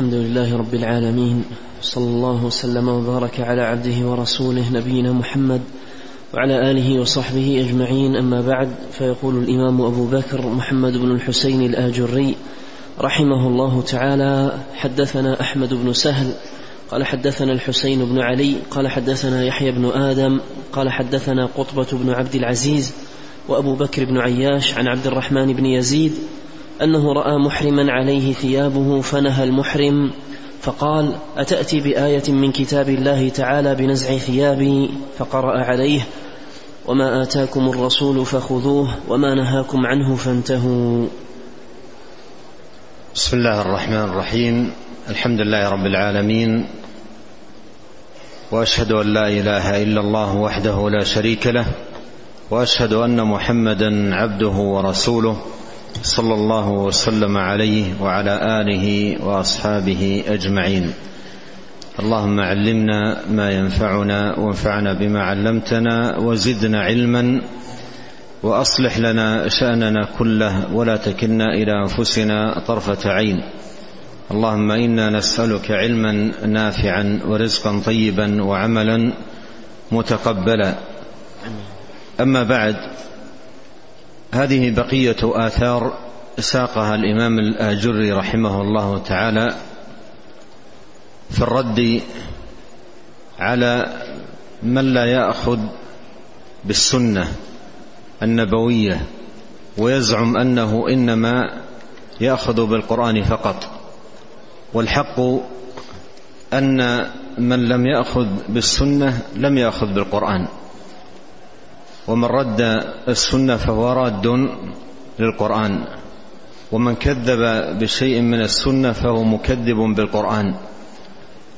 الحمد لله رب العالمين صلى الله وسلم وبارك على عبده ورسوله نبينا محمد وعلى آله وصحبه أجمعين. أما بعد فيقول الإمام أبو بكر محمد بن الحسين الآجري رحمه الله تعالى حدثنا أحمد بن سهل قال حدثنا الحسين بن علي قال حدثنا يحيى بن آدم قال حدثنا قطبة بن عبد العزيز وأبو بكر بن عياش عن عبد الرحمن بن يزيد أنه رأى محرما عليه ثيابه فنهى المحرم فقال أتأتي بآية من كتاب الله تعالى بنزع ثيابي؟ فقرأ عليه وما آتاكم الرسول فخذوه وما نهاكم عنه فانتهوا. بسم الله الرحمن الرحيم. الحمد لله رب العالمين وأشهد أن لا إله إلا الله وحده لا شريك له وأشهد أن محمدا عبده ورسوله. صلى الله وسلم عليه وعلى آله وأصحابه أجمعين. اللهم علمنا ما ينفعنا وانفعنا بما علمتنا وزدنا علما وأصلح لنا شأننا كله ولا تكلنا إلى أنفسنا طرفة عين. اللهم إنا نسألك علما نافعا ورزقا طيبا وعملا متقبلا. أما بعد هذه بقية آثار ساقها الإمام الآجري رحمه الله تعالى في الرد على من لا يأخذ بالسنة النبوية ويزعم أنه إنما يأخذ بالقرآن فقط. والحق أن من لم يأخذ بالسنة لم يأخذ بالقرآن. ومن رد السنة فهو راد للقرآن. ومن كذب بشيء من السنة فهو مكذب بالقرآن.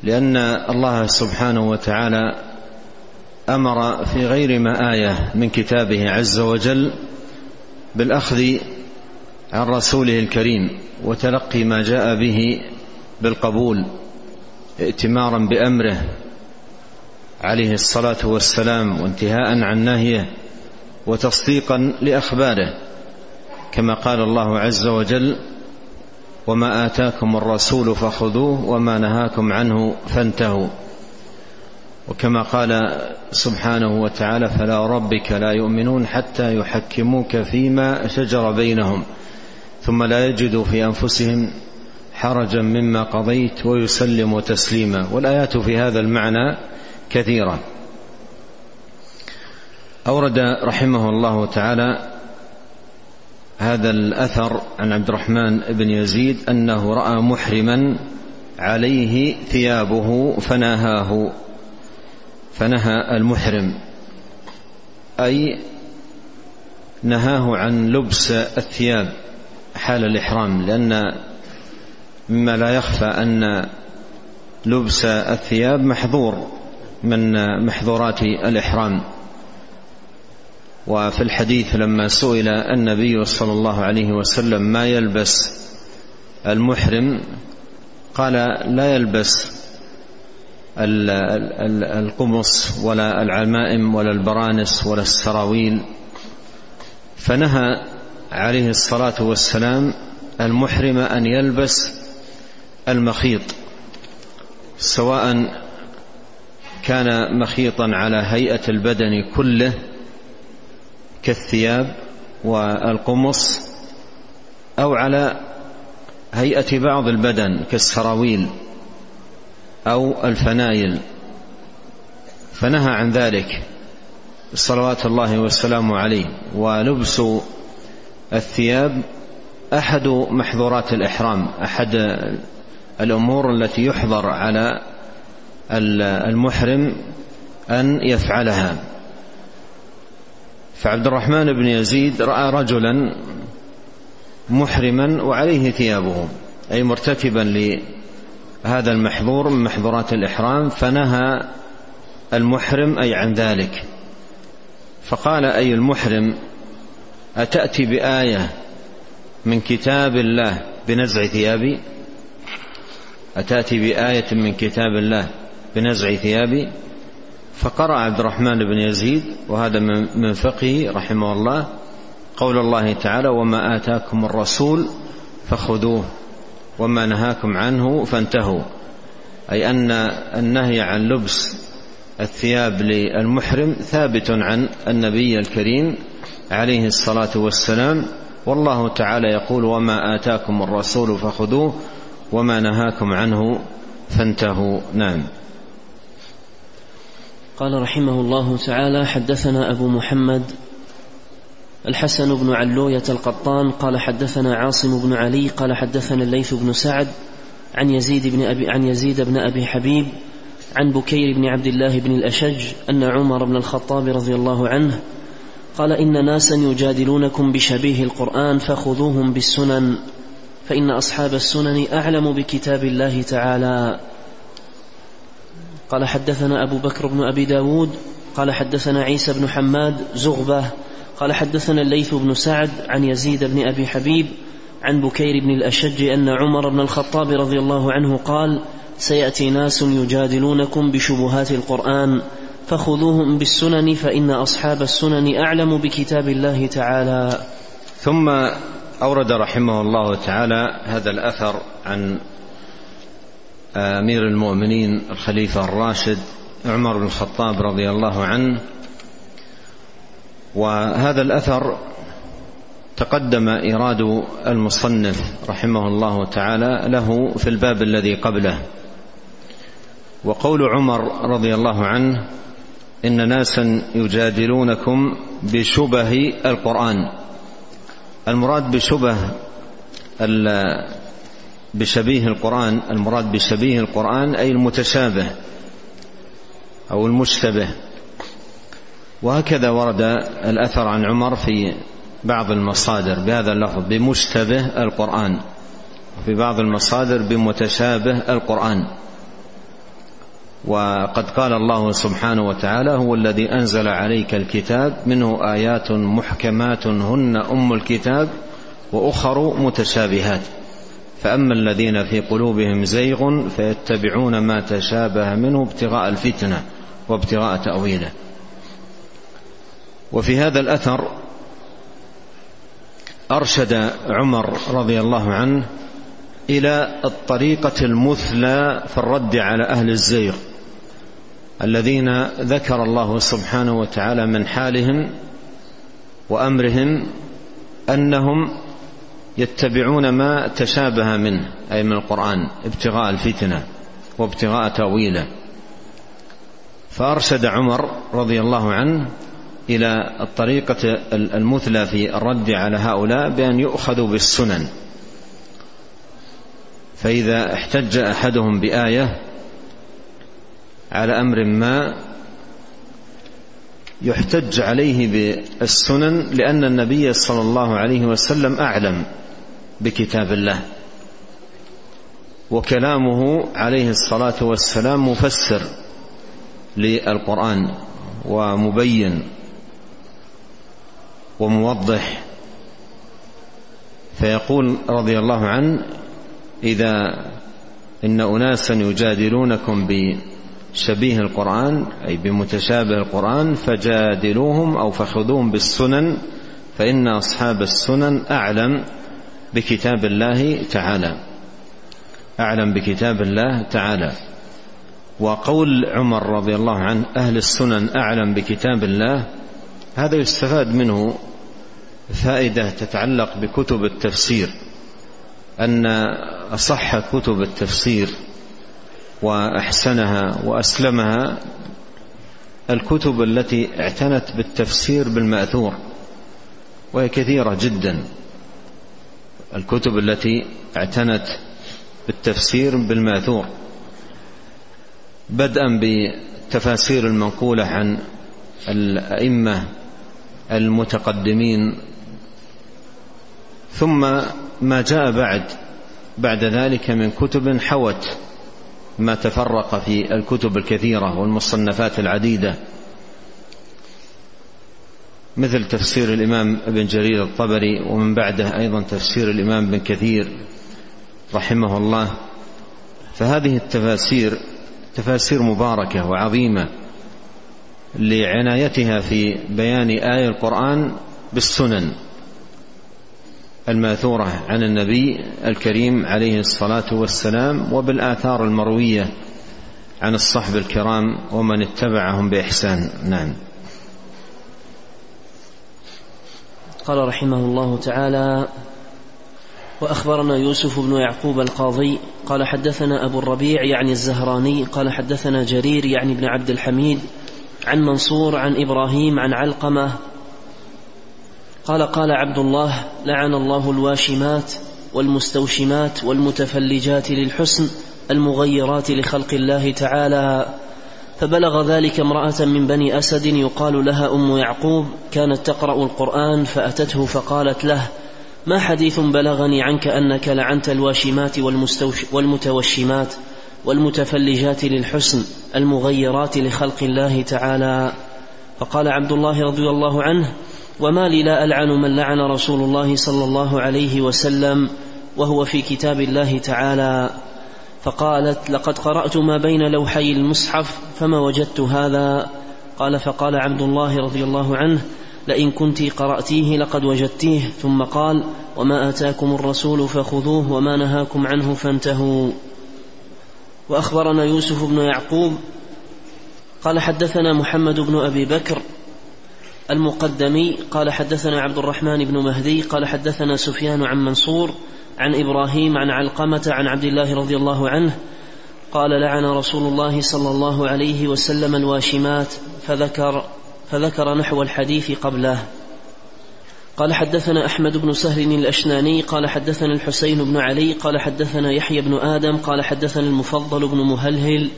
لأن الله سبحانه وتعالى أمر في غير ما آية من كتابه عز وجل بالأخذ عن رسوله الكريم وتلقي ما جاء به بالقبول ائتمارا بأمره عليه الصلاة والسلام وانتهاء عن نهيه. وتصديقا لأخباره كما قال الله عز وجل وما آتاكم الرسول فخذوه وما نهاكم عنه فانتهوا. وكما قال سبحانه وتعالى فلا ربك لا يؤمنون حتى يحكموك فيما شجر بينهم ثم لا يجدوا في أنفسهم حرجا مما قضيت ويسلم تسليما. والآيات في هذا المعنى كثيرة. أورد رحمه الله تعالى هذا الأثر عن عبد الرحمن بن يزيد أنه رأى محرما عليه ثيابه فنهاه فنهى المحرم أي نهاه عن لبس الثياب حال الإحرام لأن مما لا يخفى أن لبس الثياب محظور من محظورات الإحرام. وفي الحديث لما سئل النبي صلى الله عليه وسلم ما يلبس المحرم قال لا يلبس القمص ولا العمائم ولا البرانس ولا السراويل. فنهى عليه الصلاة والسلام المحرم أن يلبس المخيط سواء كان مخيطا على هيئة البدن كله كالثياب والقمص أو على هيئة بعض البدن كالسراويل أو الفنايل. فنهى عن ذلك صلوات الله والسلام عليه. ولبس الثياب أحد محظورات الإحرام أحد الأمور التي يحظر على المحرم أن يفعلها. فعبد الرحمن بن يزيد رأى رجلا محرما وعليه ثيابه أي مرتكبا لهذا المحظور من محظورات الإحرام فنهى المحرم أي عن ذلك. فقال أي المحرم أتأتي بآية من كتاب الله بنزع ثيابي؟ أتأتي بآية من كتاب الله بنزع ثيابي؟ فقرأ عبد الرحمن بن يزيد وهذا من فقهه رحمه الله قول الله تعالى وما آتاكم الرسول فخذوه وما نهاكم عنه فانتهوا. أي أن النهي عن لبس الثياب للمحرم ثابت عن النبي الكريم عليه الصلاة والسلام والله تعالى يقول وما آتاكم الرسول فخذوه وما نهاكم عنه فانتهوا. نعم. قال رحمه الله تعالى حدثنا أبو محمد الحسن بن علوية القطان قال حدثنا عاصم بن علي قال حدثنا الليث بن سعد عن يزيد بن أبي عن يزيد بن أبي حبيب عن بكير بن عبد الله بن الأشج أن عمر بن الخطاب رضي الله عنه قال إن ناسا يجادلونكم بشبيه القرآن فخذوهم بالسنن فإن أصحاب السنن أعلم بكتاب الله تعالى. قال حدثنا أبو بكر بن أبي داود قال حدثنا عيسى بن حماد زغبة قال حدثنا الليث بن سعد عن يزيد بن أبي حبيب عن بكير بن الأشج أن عمر بن الخطاب رضي الله عنه قال سيأتي ناس يجادلونكم بشبهات القرآن فخذوهم بالسنن فإن أصحاب السنن أعلم بكتاب الله تعالى. ثم أورد رحمه الله تعالى هذا الأثر عن أمير المؤمنين الخليفة الراشد عمر بن الخطاب رضي الله عنه. وهذا الأثر تقدم إيراد المصنف رحمه الله تعالى له في الباب الذي قبله. وقول عمر رضي الله عنه إن ناسا يجادلونكم بشبه القرآن. المراد بشبه بشبيه القرآن المراد بشبيه القرآن أي المتشابه أو المشتبه. وهكذا ورد الأثر عن عمر في بعض المصادر بهذا اللفظ بمشتبه القرآن في بعض المصادر بمتشابه القرآن. وقد قال الله سبحانه وتعالى هو الذي أنزل عليك الكتاب منه آيات محكمات هن أم الكتاب وأخر متشابهات. فأما الذين في قلوبهم زيغ فيتبعون ما تشابه منه ابتغاء الفتنة وابتغاء تأويله. وفي هذا الأثر أرشد عمر رضي الله عنه إلى الطريقة المثلى في الرد على أهل الزيغ الذين ذكر الله سبحانه وتعالى من حالهم وأمرهم أنهم يتبعون ما تشابه منه أي من القرآن ابتغاء الفتنة وابتغاء تأويله. فأرشد عمر رضي الله عنه إلى الطريقة المثلى في الرد على هؤلاء بأن يؤخذوا بالسنن. فإذا احتج أحدهم بآية على أمر ما يحتج عليه بالسنن لأن النبي صلى الله عليه وسلم أعلم. بكتاب الله. وكلامه عليه الصلاة والسلام مفسر للقرآن ومبين وموضح. فيقول رضي الله عنه إذا إن أناسا يجادلونكم بشبيه القرآن أي بمتشابه القرآن فجادلوهم أو فخذوهم بالسنن فإن أصحاب السنن أعلم بكتاب الله تعالى. أعلم بكتاب الله تعالى. وقول عمر رضي الله عنه أهل السنن أعلم بكتاب الله هذا يستفاد منه فائدة تتعلق بكتب التفسير. أن أصح كتب التفسير وأحسنها وأسلمها الكتب التي اعتنت بالتفسير بالمأثور وهي كثيرة جدا. الكتب التي اعتنت بالتفسير بالماثور بدءا بالتفاسير المنقولة عن الأئمة المتقدمين ثم ما جاء بعد بعد ذلك من كتب حوت ما تفرق في الكتب الكثيرة والمصنفات العديدة. مثل تفسير الإمام ابن جرير الطبري ومن بعده أيضا تفسير الإمام ابن كثير رحمه الله. فهذه التفاسير تفاسير مباركة وعظيمة لعنايتها في بيان آية القرآن بالسنن الماثورة عن النبي الكريم عليه الصلاة والسلام وبالآثار المروية عن الصحب الكرام ومن اتبعهم بإحسان. نعم. قال رحمه الله تعالى وأخبرنا يوسف بن يعقوب القاضي قال حدثنا أبو الربيع يعني الزهراني قال حدثنا جرير يعني ابن عبد الحميد عن منصور عن إبراهيم عن علقمة قال قال عبد الله لعن الله الواشمات والمستوشمات والمتفلجات للحسن المغيرات لخلق الله تعالى. فبلغ ذلك امرأة من بني أسد يقال لها أم يعقوب كانت تقرأ القرآن فأتته فقالت له ما حديث بلغني عنك أنك لعنت الواشمات والمتوشمات والمتفلجات للحسن المغيرات لخلق الله تعالى. فقال عبد الله رضي الله عنه وما لي لا ألعن من لعن رسول الله صلى الله عليه وسلم وهو في كتاب الله تعالى. فقالت لقد قرأت ما بين لوحي المصحف فما وجدت هذا؟ قال فقال عبد الله رضي الله عنه لئن كنت قرأتيه لقد وجدتيه. ثم قال وما آتاكم الرسول فخذوه وما نهاكم عنه فانتهوا. وأخبرنا يوسف بن يعقوب قال حدثنا محمد بن أبي بكر المقدمي قال حدثنا عبد الرحمن بن مهدي قال حدثنا سفيان عن منصور عن إبراهيم عن علقمة عن عبد الله رضي الله عنه قال لعن رسول الله صلى الله عليه وسلم الواشمات فذكر فذكر نحو الحديث قبله. قال حدثنا أحمد بن سهل الأشناني قال حدثنا الحسين بن علي قال حدثنا يحيى بن آدم قال حدثنا المفضل بن مهلهل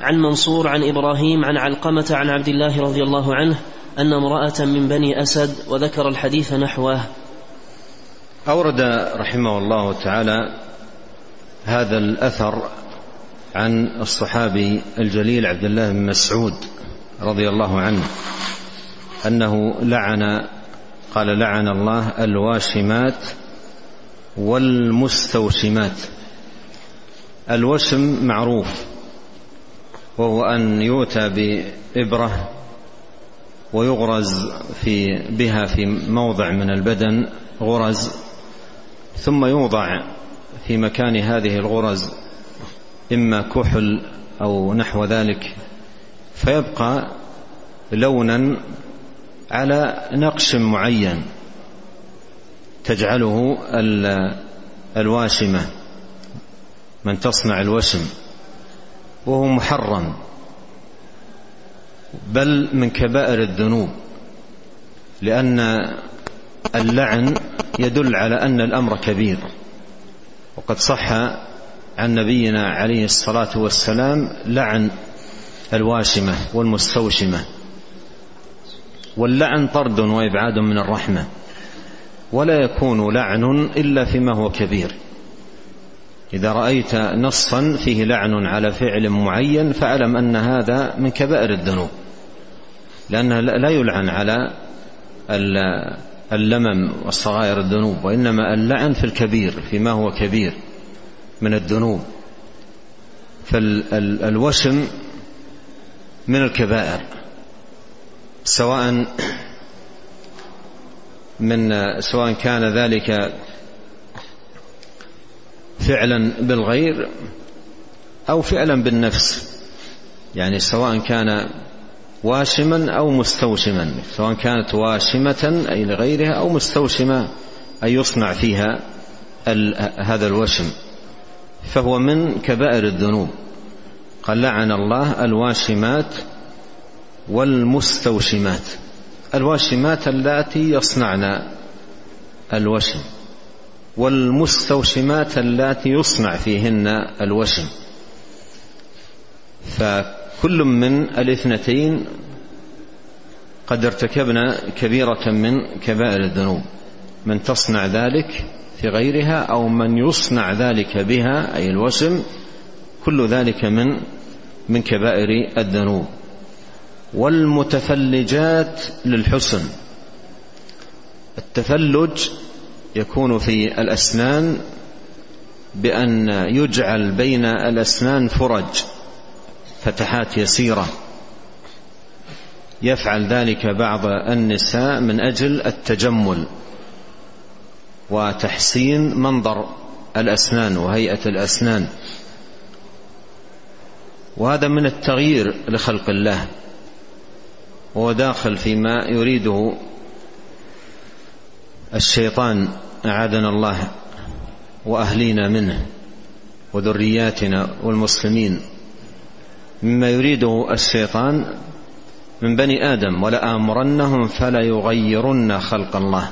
عن منصور عن إبراهيم عن علقمة عن عبد الله رضي الله عنه أن امرأة من بني أسد وذكر الحديث نحوه. أورد رحمه الله تعالى هذا الأثر عن الصحابي الجليل عبد الله بن مسعود رضي الله عنه أنه لعن قال لعن الله الواشمات والمستوشمات. الوشم معروف وهو أن يؤتى بإبرة ويغرز في بها في موضع من البدن غرز ثم يوضع في مكان هذه الغرز إما كحل أو نحو ذلك فيبقى لونا على نقش معين تجعله الواشمة من تصنع الوشم وهو محرم بل من كبائر الذنوب لأن اللعن يدل على أن الأمر كبير وقد صح عن نبينا عليه الصلاة والسلام لعن الواشمة والمستوشمة. واللعن طرد وإبعاد من الرحمة ولا يكون لعن إلا فيما هو كبير. إذا رأيت نصا فيه لعن على فعل معين فأعلم أن هذا من كبائر الذنوب لأنه لا يلعن على اللمم والصغائر الذنوب وإنما اللعن في الكبير فيما هو كبير من الذنوب. فالوشم من الكبائر سواء من سواء كان ذلك فعلا بالغير أو فعلا بالنفس. يعني سواء كان واشما أو مستوشما سواء كانت واشمة أي لغيرها أو مستوشمة أي يصنع فيها هذا الوشم. فهو من كبائر الذنوب. قال لعن الله الواشمات والمستوشمات. الواشمات اللاتي يصنعن الوشم والمستوشمات اللاتي يصنع فيهن الوشم. فكل من الاثنتين قد ارتكبنا كبيرة من كبائر الذنوب. من تصنع ذلك في غيرها أو من يصنع ذلك بها أي الوسم كل ذلك من من كبائر الذنوب. والمتفلجات للحسن. التفلج يكون في الأسنان بأن يجعل بين الأسنان فرج. فتحات يسيرة. يفعل ذلك بعض النساء من أجل التجمل وتحسين منظر الأسنان وهيئة الأسنان. وهذا من التغيير لخلق الله. هو داخل فيما يريده الشيطان أعاذنا الله وأهلينا منه وذرياتنا والمسلمين. مما يريده الشيطان من بني آدم ولآمرنهم فلا يغيرن خلق الله.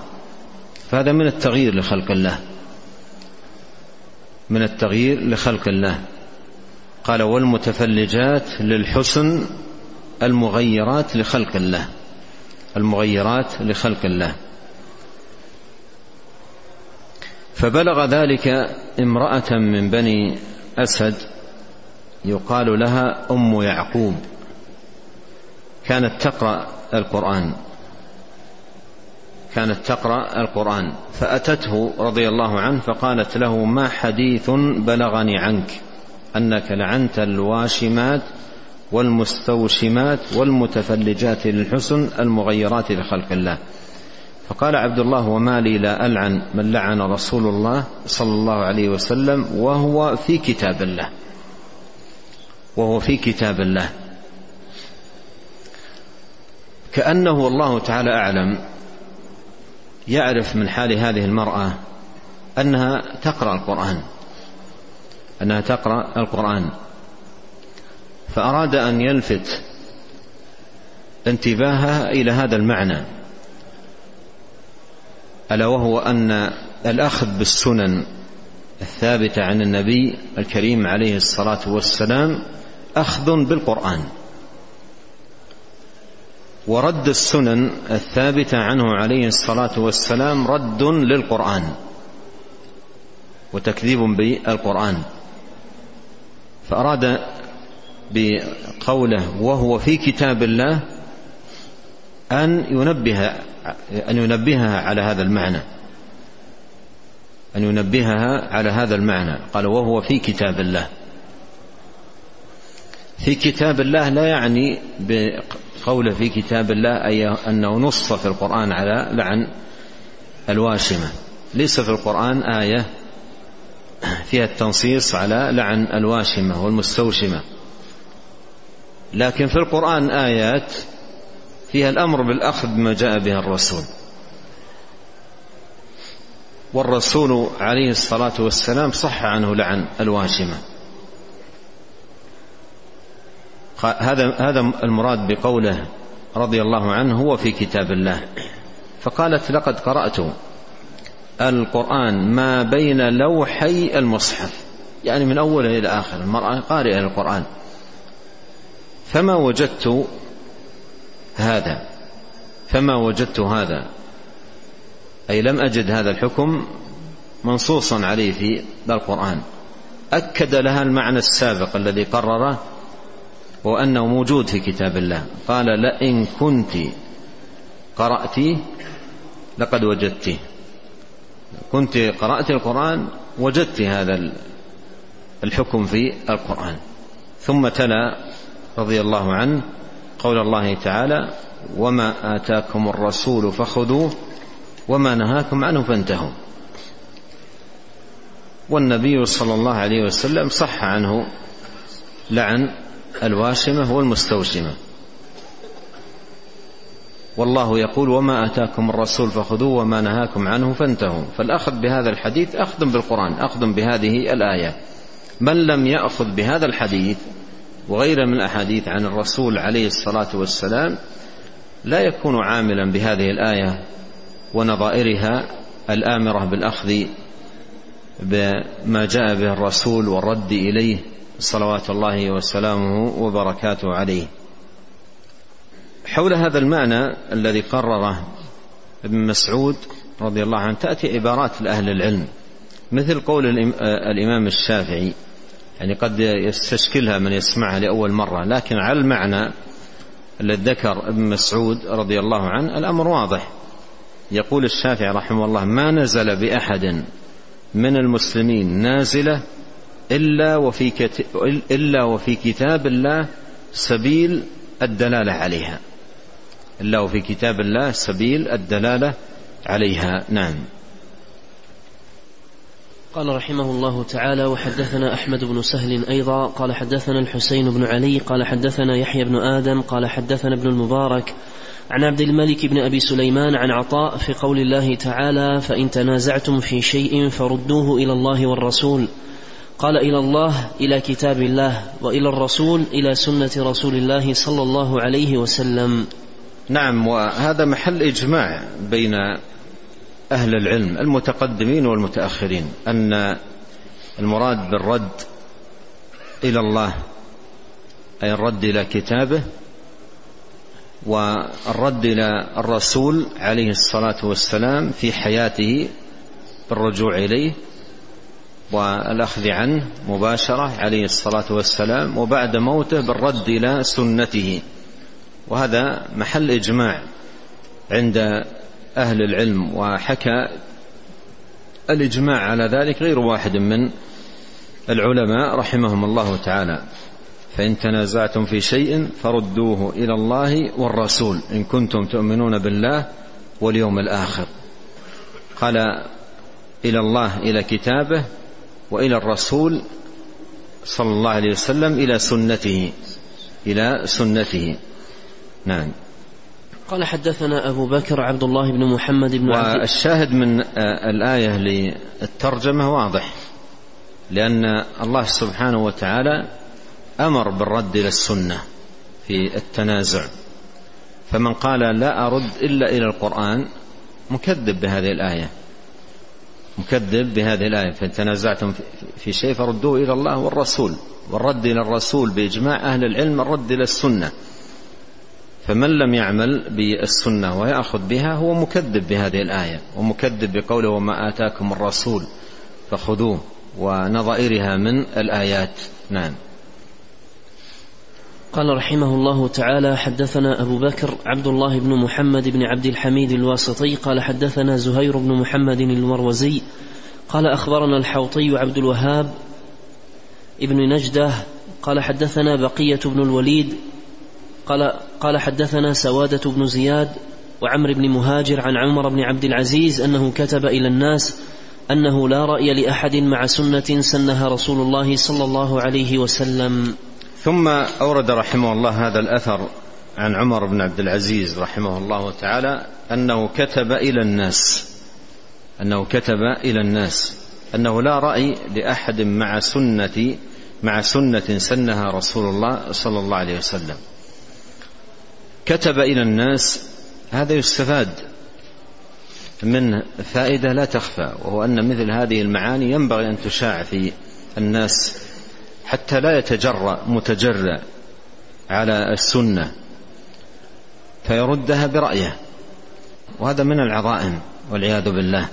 فهذا من التغيير لخلق الله. من التغيير لخلق الله. قال والمتفلجات للحسن المغيرات لخلق الله. المغيرات لخلق الله. فبلغ ذلك امرأة من بني أسد يقال لها أم يعقوب. كانت تقرأ القرآن. كانت تقرأ القرآن. فأتته رضي الله عنه فقالت له ما حديث بلغني عنك؟ أنك لعنت الواشمات والمستوشمات والمتفلجات للحسن المغيرات لخلق الله. فقال عبد الله وما لي لا ألعن من لعن رسول الله صلى الله عليه وسلم وهو في كتاب الله. وهو في كتاب الله. كأنه الله تعالى أعلم يعرف من حال هذه المرأة أنها تقرأ القرآن أنها تقرأ القرآن. فأراد أن يلفت انتباهها إلى هذا المعنى ألا وهو أن الأخذ بالسنن الثابتة عن النبي الكريم عليه الصلاة والسلام أخذ بالقرآن. ورد السنن الثابتة عنه عليه الصلاة والسلام رد للقرآن وتكذيب بالقرآن. فأراد بقوله وهو في كتاب الله أن ينبه أن ينبهها على هذا المعنى. أن ينبهها على هذا المعنى. قال وهو في كتاب الله. في كتاب الله لا يعني بقوله في كتاب الله أي أنه نص في القرآن على لعن الواشمة. ليس في القرآن آية فيها التنصيص على لعن الواشمة والمستوشمة. لكن في القرآن آيات فيها الأمر بالأخذ بما جاء به الرسول. والرسول عليه الصلاة والسلام صح عنه لعن الواشمة هذا هذا المراد بقوله رضي الله عنه هو في كتاب الله. فقالت لقد قرأت القرآن ما بين لوحي المصحف. يعني من أوله إلى آخر المرأة قارئة القرآن فما وجدت هذا فما وجدت هذا. أي لم أجد هذا الحكم منصوصا عليه في القرآن. أكد لها المعنى السابق الذي قرره وأنه موجود في كتاب الله. قال لئن كنت قرأت لقد وجدته كنت قرأت القرآن وجدت هذا الحكم في القرآن. ثم تلا رضي الله عنه قول الله تعالى وما آتاكم الرسول فخذوه وما نهاكم عنه فانتهوا. والنبي صلى الله عليه وسلم صح عنه لعن الواشمة والمستوشمة. والله يقول وما آتاكم الرسول فخذوه وما نهاكم عنه فانتهوا. فالأخذ بهذا الحديث أخذ بالقرآن أخذ بهذه الآية. من لم يأخذ بهذا الحديث وغيره من الأحاديث عن الرسول عليه الصلاة والسلام لا يكون عاملا بهذه الآية ونظائرها الآمرة بالأخذ بما جاء به الرسول والرد إليه صلوات الله وسلامه وبركاته عليه. حول هذا المعنى الذي قرره ابن مسعود رضي الله عنه تأتي عبارات لأهل العلم مثل قول الإمام الشافعي يعني قد يستشكلها من يسمعها لأول مرة لكن على المعنى الذي ذكر ابن مسعود رضي الله عنه الأمر واضح. يقول الشافعي رحمه الله ما نزل بأحد من المسلمين نازلة إلا وفي, كت... إلا وفي كتاب الله سبيل الدلالة عليها. إلا وفي كتاب الله سبيل الدلالة عليها. نعم. قال رحمه الله تعالى وحدثنا أحمد بن سهل أيضا قال حدثنا الحسين بن علي قال حدثنا يحيى بن آدم قال حدثنا ابن المبارك عن عبد الملك بن أبي سليمان عن عطاء في قول الله تعالى فإن تنازعتم في شيء فردوه إلى الله والرسول. قال إلى الله إلى كتاب الله وإلى الرسول إلى سنة رسول الله صلى الله عليه وسلم. نعم وهذا محل إجماع بين أهل العلم المتقدمين والمتأخرين أن المراد بالرد إلى الله أي الرد إلى كتابه والرد إلى الرسول عليه الصلاة والسلام في حياته بالرجوع إليه والأخذ عنه مباشرة عليه الصلاة والسلام وبعد موته بالرد إلى سنته. وهذا محل إجماع عند أهل العلم وحكى الإجماع على ذلك غير واحد من العلماء رحمهم الله تعالى. فإن تنازعتم في شيء فردوه إلى الله والرسول. إن كنتم تؤمنون بالله واليوم الآخر. قال إلى الله إلى كتابه وإلى الرسول صلى الله عليه وسلم إلى سنته إلى سنته. نعم. قال حدثنا أبو بكر عبد الله بن محمد بن والشاهد من الآية للترجمة واضح. لأن الله سبحانه وتعالى أمر بالرد إلى السنة في التنازع. فمن قال لا أرد إلا إلى القرآن مكذب بهذه الآية. مكذب بهذه الآية. فإن تنازعتم في شيء فردوه إلى الله والرسول. والرد إلى الرسول بإجماع أهل العلم الرد إلى السنة. فمن لم يعمل بالسنة ويأخذ بها هو مكذب بهذه الآية. ومكذب بقوله وما آتاكم الرسول فخذوه ونظائرها من الآيات. نعم. قال رحمه الله تعالى حدثنا أبو بكر عبد الله بن محمد بن عبد الحميد الواسطي قال حدثنا زهير بن محمد المروزي قال أخبرنا الحوطي عبد الوهاب ابن نجدة قال حدثنا بقية بن الوليد قال, قال حدثنا سوادة بن زياد وعمر بن مهاجر عن عمر بن عبد العزيز أنه كتب إلى الناس أنه لا رأي لأحد مع سنة سنها رسول الله صلى الله عليه وسلم. ثم أورد رحمه الله هذا الأثر عن عمر بن عبد العزيز رحمه الله تعالى أنه كتب إلى الناس أنه كتب إلى الناس أنه لا رأي لأحد مع سنة مع سنة سنها رسول الله صلى الله عليه وسلم. كتب إلى الناس هذا يستفاد من فائدة لا تخفى وهو أن مثل هذه المعاني ينبغي أن تشاع في الناس حتى لا يتجرأ متجرأ على السنة فيردها برأيه. وهذا من العظائم والعياذ بالله.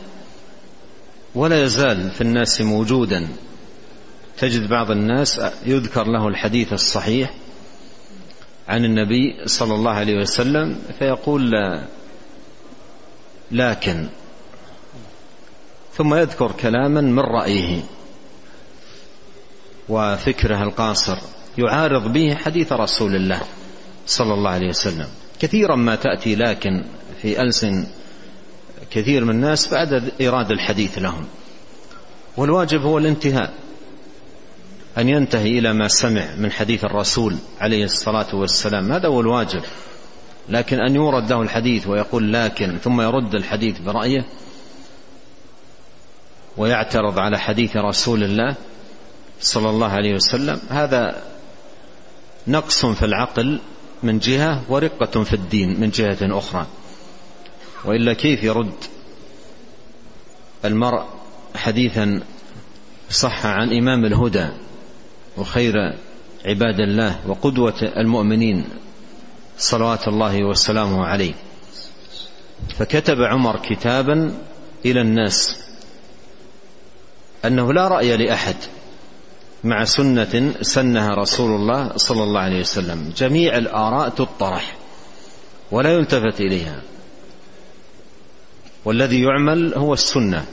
ولا يزال في الناس موجودا. تجد بعض الناس يذكر له الحديث الصحيح عن النبي صلى الله عليه وسلم فيقول لا لكن. ثم يذكر كلاما من رأيه. وفكره القاصر يعارض به حديث رسول الله صلى الله عليه وسلم. كثيرا ما تأتي لكن في ألسن كثير من الناس بعد إيراد الحديث لهم. والواجب هو الانتهاء أن ينتهي إلى ما سمع من حديث الرسول عليه الصلاة والسلام. هذا هو الواجب لكن أن يورد له الحديث ويقول لكن ثم يرد الحديث برأيه ويعترض على حديث رسول الله صلى الله عليه وسلم هذا نقص في العقل من جهة ورقة في الدين من جهة أخرى. وإلا كيف يرد المرء حديثا صح عن إمام الهدى وخير عباد الله وقدوة المؤمنين صلوات الله وسلامه عليه؟ فكتب عمر كتابا إلى الناس أنه لا رأي لأحد مع سنة سنها رسول الله صلى الله عليه وسلم. جميع الآراء تطرح ولا يلتفت إليها. والذي يعمل هو السنة.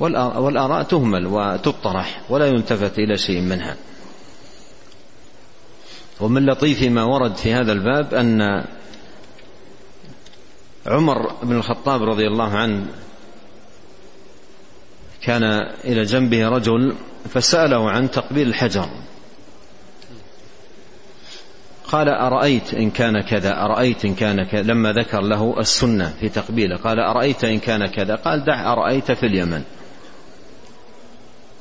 والآراء تهمل وتطرح ولا يلتفت إلى شيء منها. ومن لطيف ما ورد في هذا الباب أن عمر بن الخطاب رضي الله عنه كان إلى جنبه رجل فسأله عن تقبيل الحجر. قال أرأيت إن كان كذا أرأيت إن كان كذا لما ذكر له السنة في تقبيله قال أرأيت إن كان كذا قال دع أرأيت في اليمن.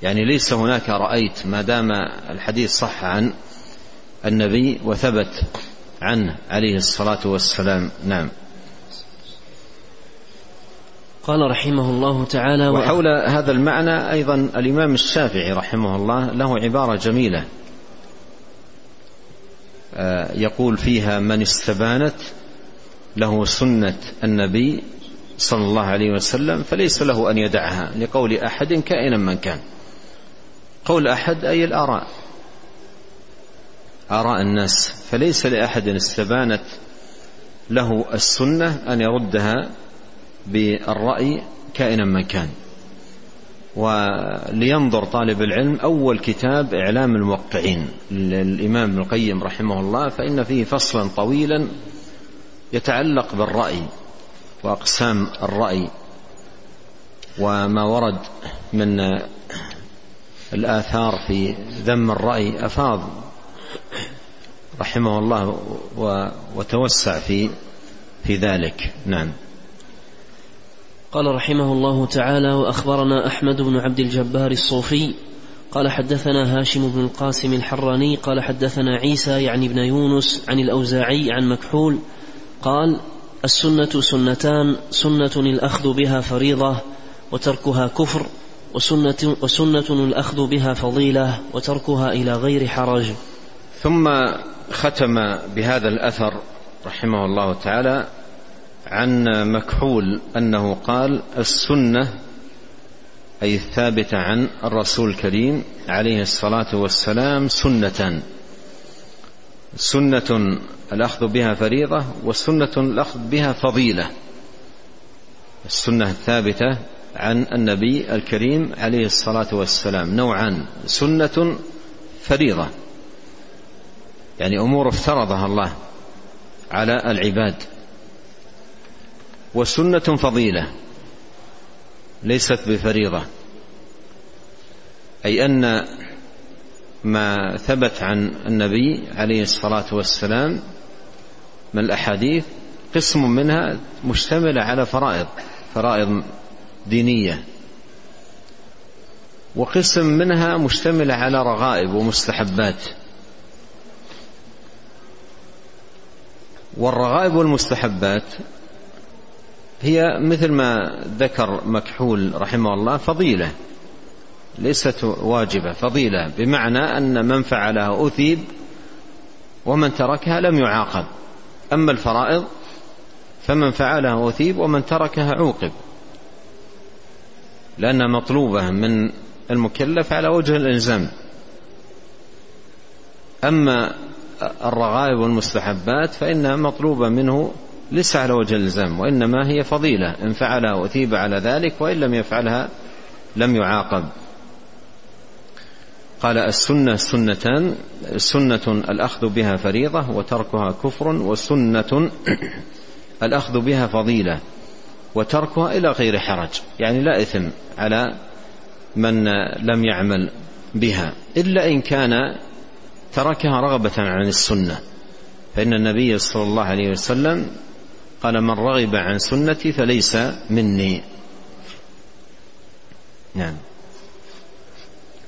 يعني ليس هناك رأيت ما دام الحديث صح عن النبي وثبت عنه عليه الصلاة والسلام. نعم. قال رحمه الله تعالى وحول هذا المعنى أيضا الإمام الشافعي رحمه الله له عبارة جميلة. آه، يقول فيها من استبانت له سنة النبي صلى الله عليه وسلم فليس له أن يدعها لقول أحد كائنا من كان. قول أحد أي الآراء؟ آراء الناس. فليس لأحد استبانت له السنة أن يردها بالرأي كائنا من كان ولينظر طالب العلم أول كتاب إعلام الموقعين للإمام ابن القيم رحمه الله فإن فيه فصلا طويلا يتعلق بالرأي وأقسام الرأي وما ورد من الآثار في ذم الرأي أفاض رحمه الله وتوسع في في ذلك. نعم. قال رحمه الله تعالى وأخبرنا أحمد بن عبد الجبار الصوفي قال حدثنا هاشم بن القاسم الحراني قال حدثنا عيسى يعني ابن يونس عن الأوزاعي عن مكحول قال السنة سنتان سنة الأخذ بها فريضة وتركها كفر وسنة, وسنة الأخذ بها فضيلة وتركها إلى غير حرج. ثم ختم بهذا الأثر رحمه الله تعالى عن مكحول أنه قال السنة أي الثابتة عن الرسول الكريم عليه الصلاة والسلام سنتان سنة الأخذ بها فريضة وسنة الأخذ بها فضيلة. السنة الثابتة عن النبي الكريم عليه الصلاة والسلام نوعان سنة فريضة. يعني أمور افترضها الله على العباد. وسنة فضيلة ليست بفريضة أي أن ما ثبت عن النبي عليه الصلاة والسلام من الأحاديث قسم منها مشتملة على فرائض فرائض دينية وقسم منها مشتملة على رغائب ومستحبات. والرغائب والمستحبات هي مثل ما ذكر مكحول رحمه الله فضيلة ليست واجبة فضيلة بمعنى أن من فعلها أثيب ومن تركها لم يعاقب. أما الفرائض فمن فعلها أثيب ومن تركها عوقب. لأنها مطلوبة من المكلف على وجه الإلزام. أما الرغائب والمستحبات فإنها مطلوبة منه ليس على وجه الإلزام وإنما هي فضيلة. إن فعلها أثيب على ذلك وإن لم يفعلها لم يعاقب. قال السنة سنتان سنة الأخذ بها فريضة وتركها كفر وسنة الأخذ بها فضيلة وتركها إلى غير حرج. يعني لا إثم على من لم يعمل بها إلا إن كان تركها رغبة عن السنة. فإن النبي صلى الله عليه وسلم قال من رغب عن سنتي فليس مني. نعم.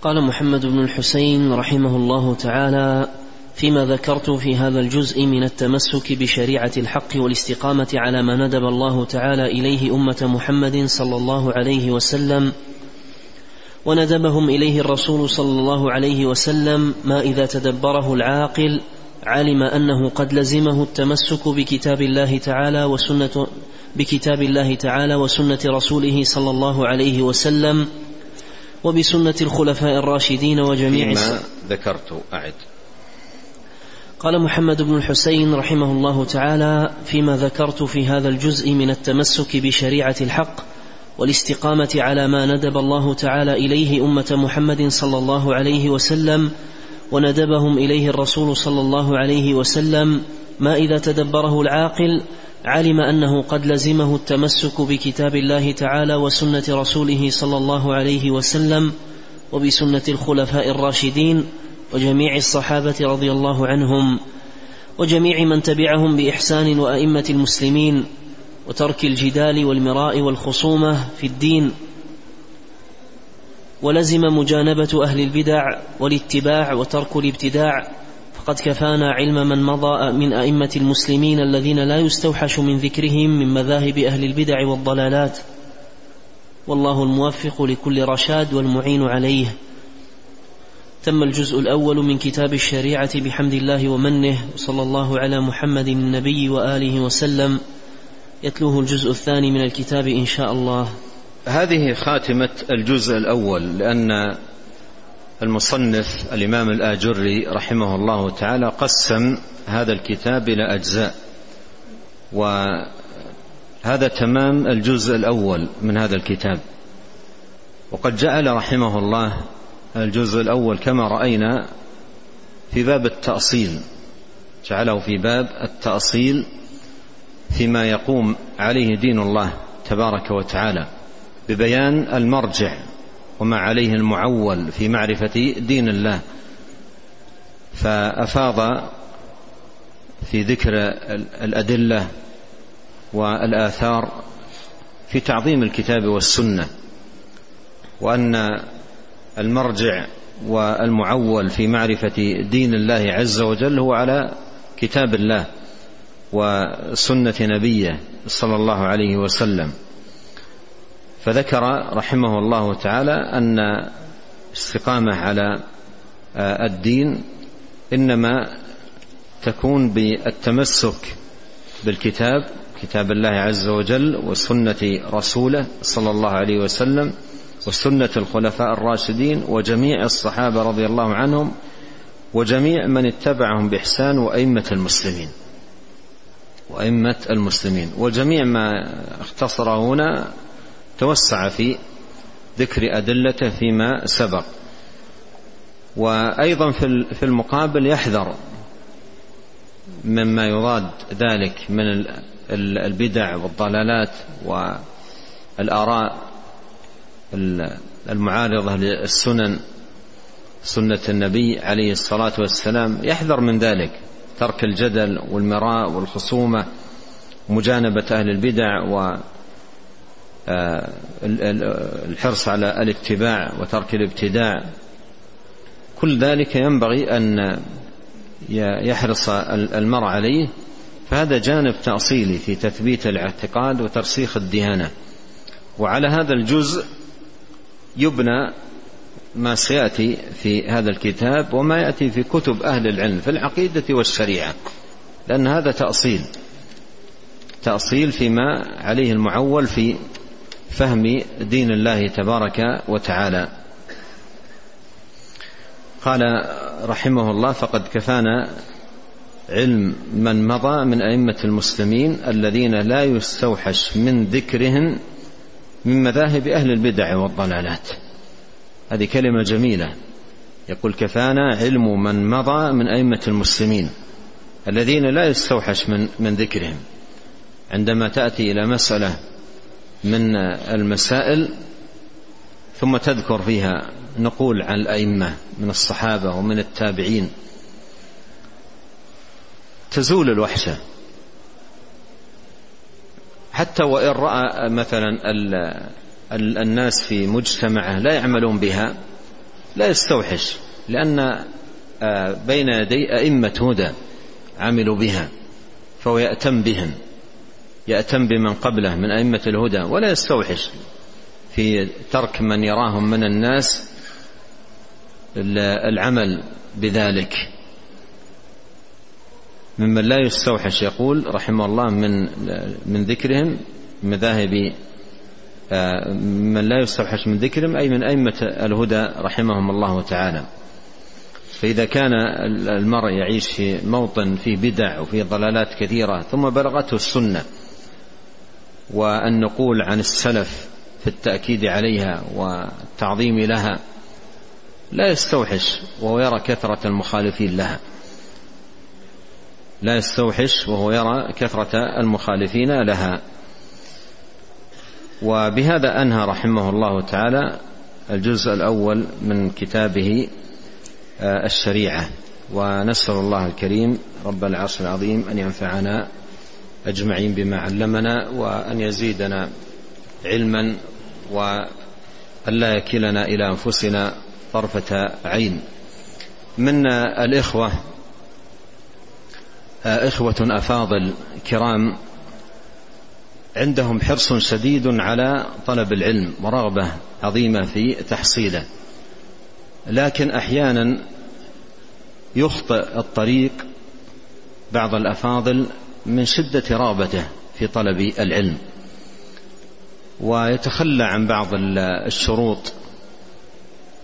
قال محمد بن الحسين رحمه الله تعالى فيما ذكرت في هذا الجزء من التمسك بشريعة الحق والاستقامة على ما ندب الله تعالى إليه أمة محمد صلى الله عليه وسلم وندبهم إليه الرسول صلى الله عليه وسلم ما إذا تدبره العاقل علم أنه قد لزمه التمسك بكتاب الله تعالى وسنة بكتاب الله تعالى وسنة رسوله صلى الله عليه وسلم وبسنة الخلفاء الراشدين وجميع ما ذكرت أعد. قال محمد بن الحسين رحمه الله تعالى فيما ذكرت في هذا الجزء من التمسك بشريعة الحق والاستقامة على ما ندب الله تعالى إليه أمة محمد صلى الله عليه وسلم وندبهم إليه الرسول صلى الله عليه وسلم ما إذا تدبره العاقل علم أنه قد لزمه التمسك بكتاب الله تعالى وسنة رسوله صلى الله عليه وسلم وبسنة الخلفاء الراشدين وجميع الصحابة رضي الله عنهم وجميع من تبعهم بإحسان وأئمة المسلمين وترك الجدال والمراء والخصومة في الدين ولزم مجانبة أهل البدع والاتباع وترك الابتداع فقد كفانا علم من مضى من أئمة المسلمين الذين لا يستوحش من ذكرهم من مذاهب أهل البدع والضلالات. والله الموفق لكل رشاد والمعين عليه. تم الجزء الأول من كتاب الشريعة بحمد الله ومنه وصلى الله على محمد النبي وآله وسلم. يتلوه الجزء الثاني من الكتاب إن شاء الله. هذه خاتمة الجزء الأول لأن المصنف الإمام الآجري رحمه الله تعالى قسم هذا الكتاب إلى أجزاء وهذا تمام الجزء الأول من هذا الكتاب. وقد جعل رحمه الله الجزء الأول كما رأينا في باب التأصيل جعله في باب التأصيل فيما يقوم عليه دين الله تبارك وتعالى. ببيان المرجع وما عليه المعول في معرفة دين الله. فأفاض في ذكر الأدلة والآثار في تعظيم الكتاب والسنة وأن المرجع والمعول في معرفة دين الله عز وجل هو على كتاب الله وسنة نبيه صلى الله عليه وسلم. فذكر رحمه الله تعالى أن استقامة على آه، الدين إنما تكون بالتمسك بالكتاب كتاب الله عز وجل وسنة رسوله صلى الله عليه وسلم وسنة الخلفاء الراشدين وجميع الصحابة رضي الله عنهم وجميع من اتبعهم بإحسان وأئمة المسلمين. وأئمة المسلمين. وجميع ما اختصر هنا توسع في ذكر أدلته فيما سبق. وأيضا في المقابل يحذر مما يضاد ذلك من البدع والضلالات والآراء المعارضة للسنن سنة النبي عليه الصلاة والسلام. يحذر من ذلك ترك الجدل والمراء والخصومة مجانبة أهل البدع و الحرص على الاتباع وترك الابتداع. كل ذلك ينبغي أن يحرص المرء عليه. فهذا جانب تأصيلي في تثبيت الاعتقاد وترسيخ الديانة. وعلى هذا الجزء يبنى ما سيأتي في هذا الكتاب وما يأتي في كتب أهل العلم في العقيدة والشريعة لأن هذا تأصيل. تأصيل فيما عليه المعول في فهم دين الله تبارك وتعالى. قال رحمه الله فقد كفانا علم من مضى من أئمة المسلمين الذين لا يستوحش من ذكرهم من مذاهب أهل البدع والضلالات. هذه كلمة جميلة. يقول كفانا علم من مضى من أئمة المسلمين الذين لا يستوحش من من ذكرهم. عندما تأتي إلى مسألة من المسائل ثم تذكر فيها نقول عن الأئمة من الصحابة ومن التابعين. تزول الوحشة. حتى وإن رأى مثلا الناس في مجتمعه لا يعملون بها لا يستوحش لأن آه، بين يدي أئمة هدى عملوا بها فهو يأتم بهم. يأتم بمن قبله من أئمة الهدى ولا يستوحش في ترك من يراهم من الناس العمل بذلك. ممن لا يستوحش يقول رحمه الله من من ذكرهم مذاهب من لا يستوحش من ذكرهم أي من أئمة الهدى رحمهم الله تعالى. فإذا كان المرء يعيش في موطن فيه بدع وفيه ضلالات كثيرة ثم بلغته السنة والنقول عن السلف في التأكيد عليها والتعظيم لها لا يستوحش وهو يرى كثرة المخالفين لها. لا يستوحش وهو يرى كثرة المخالفين لها. وبهذا أنهى رحمه الله تعالى الجزء الأول من كتابه آه، الشريعة. ونسأل الله الكريم رب العرش العظيم أن ينفعنا أجمعين بما علمنا وأن يزيدنا علما وأن لا يكلنا إلى أنفسنا طرفة عين. من الإخوة إخوة أفاضل كرام عندهم حرص شديد على طلب العلم ورغبة عظيمة في تحصيله. لكن أحيانا يخطئ الطريق بعض الأفاضل من شدة رغبته في طلب العلم. ويتخلى عن بعض الشروط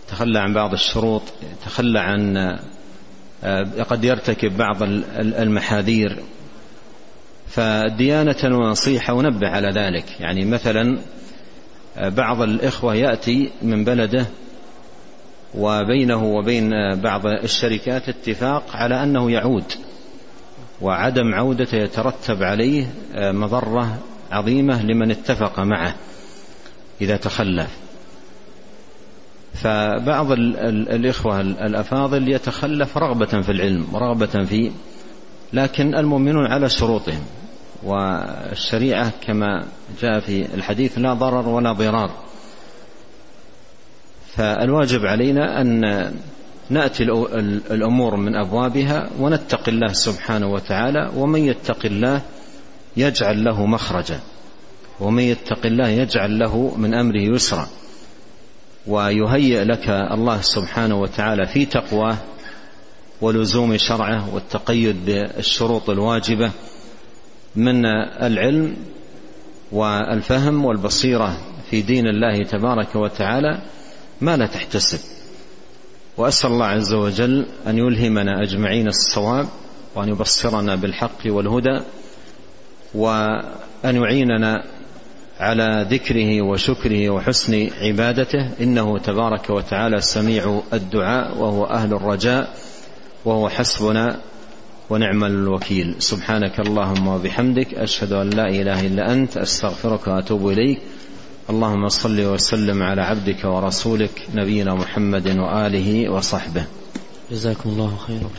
يتخلى عن بعض الشروط يتخلى عن آه، قد يرتكب بعض المحاذير. فديانة ونصيحة ونبه على ذلك. يعني مثلا آه، بعض الإخوة يأتي من بلده وبينه وبين آه، بعض الشركات اتفاق على أنه يعود. وعدم عودته يترتب عليه مضرة عظيمة لمن اتفق معه إذا تخلف فبعض الإخوة الأفاضل يتخلف رغبة في العلم رغبة في لكن المؤمنون على شروطهم. والشريعة كما جاء في الحديث لا ضرر ولا ضرار. فالواجب علينا أن نأتي الأمور من أبوابها ونتقي الله سبحانه وتعالى ومن يتق الله يجعل له مخرجا ومن يتق الله يجعل له من أمره يسرا. ويهيئ لك الله سبحانه وتعالى في تقواه ولزوم شرعه والتقيد بالشروط الواجبة من العلم والفهم والبصيرة في دين الله تبارك وتعالى ما لا تحتسب. وأسأل الله عز وجل أن يلهمنا أجمعين الصواب وأن يبصرنا بالحق والهدى وأن يعيننا على ذكره وشكره وحسن عبادته إنه تبارك وتعالى سميع الدعاء وهو أهل الرجاء وهو حسبنا ونعم الوكيل. سبحانك اللهم وبحمدك أشهد أن لا إله إلا أنت أستغفرك وأتوب إليك. اللهم صل وسلم على عبدك ورسولك نبينا محمد وآله وصحبه. جزاكم الله خيرا.